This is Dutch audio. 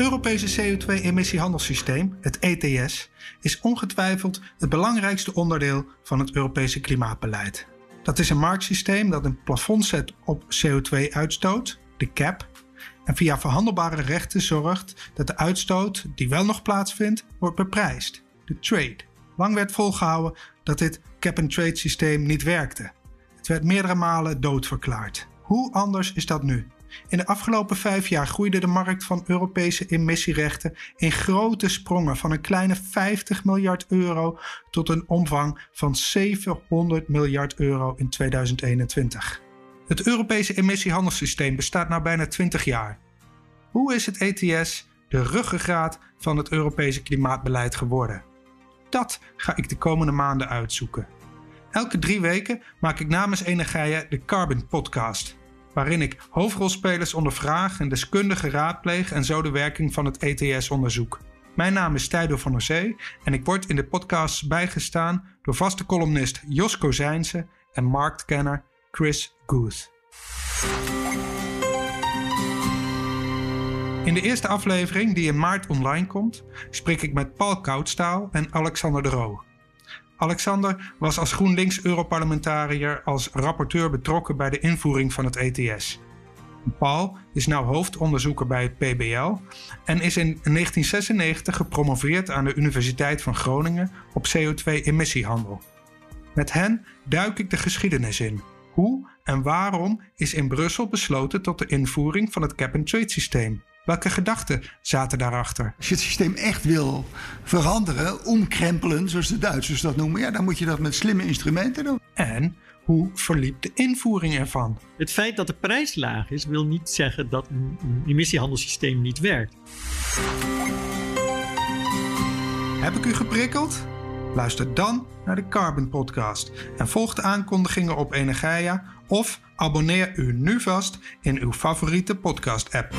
Europese CO2-emissiehandelssysteem, het ETS, is ongetwijfeld het belangrijkste onderdeel van het Europese klimaatbeleid. Dat is een marktsysteem dat een plafond zet op CO2-uitstoot, de cap, en via verhandelbare rechten zorgt dat de uitstoot die wel nog plaatsvindt, wordt beprijsd, de trade. Lang werd volgehouden dat dit cap-and-trade systeem niet werkte. Het werd meerdere malen doodverklaard. Hoe anders is dat nu? In de afgelopen vijf jaar groeide de markt van Europese emissierechten in grote sprongen van een kleine 50 miljard euro tot een omvang van 700 miljard euro in 2021. Het Europese emissiehandelssysteem bestaat nu bijna 20 jaar. Hoe is het ETS de ruggengraat van het Europese klimaatbeleid geworden? Dat ga ik de komende maanden uitzoeken. Elke drie weken maak ik namens Energia de Carbon Podcast waarin ik hoofdrolspelers ondervraag en deskundigen raadpleeg en zo de werking van het ETS onderzoek. Mijn naam is Tijdo van der Zee en ik word in de podcast bijgestaan door vaste columnist Jos Kozijnse en marktkenner Chris Guth. In de eerste aflevering, die in maart online komt, spreek ik met Paul Koudstaal en Alexander de Roo. Alexander was als GroenLinks-Europarlementariër als rapporteur betrokken bij de invoering van het ETS. Paul is nu hoofdonderzoeker bij het PBL en is in 1996 gepromoveerd aan de Universiteit van Groningen op CO2-emissiehandel. Met hen duik ik de geschiedenis in. Hoe en waarom is in Brussel besloten tot de invoering van het cap-and-trade systeem? Welke gedachten zaten daarachter? Als je het systeem echt wil veranderen, omkrempelen, zoals de Duitsers dat noemen, ja, dan moet je dat met slimme instrumenten doen. En hoe verliep de invoering ervan? Het feit dat de prijs laag is, wil niet zeggen dat een emissiehandelssysteem niet werkt. Heb ik u geprikkeld? Luister dan naar de Carbon Podcast en volg de aankondigingen op Energia of abonneer u nu vast in uw favoriete podcast-app.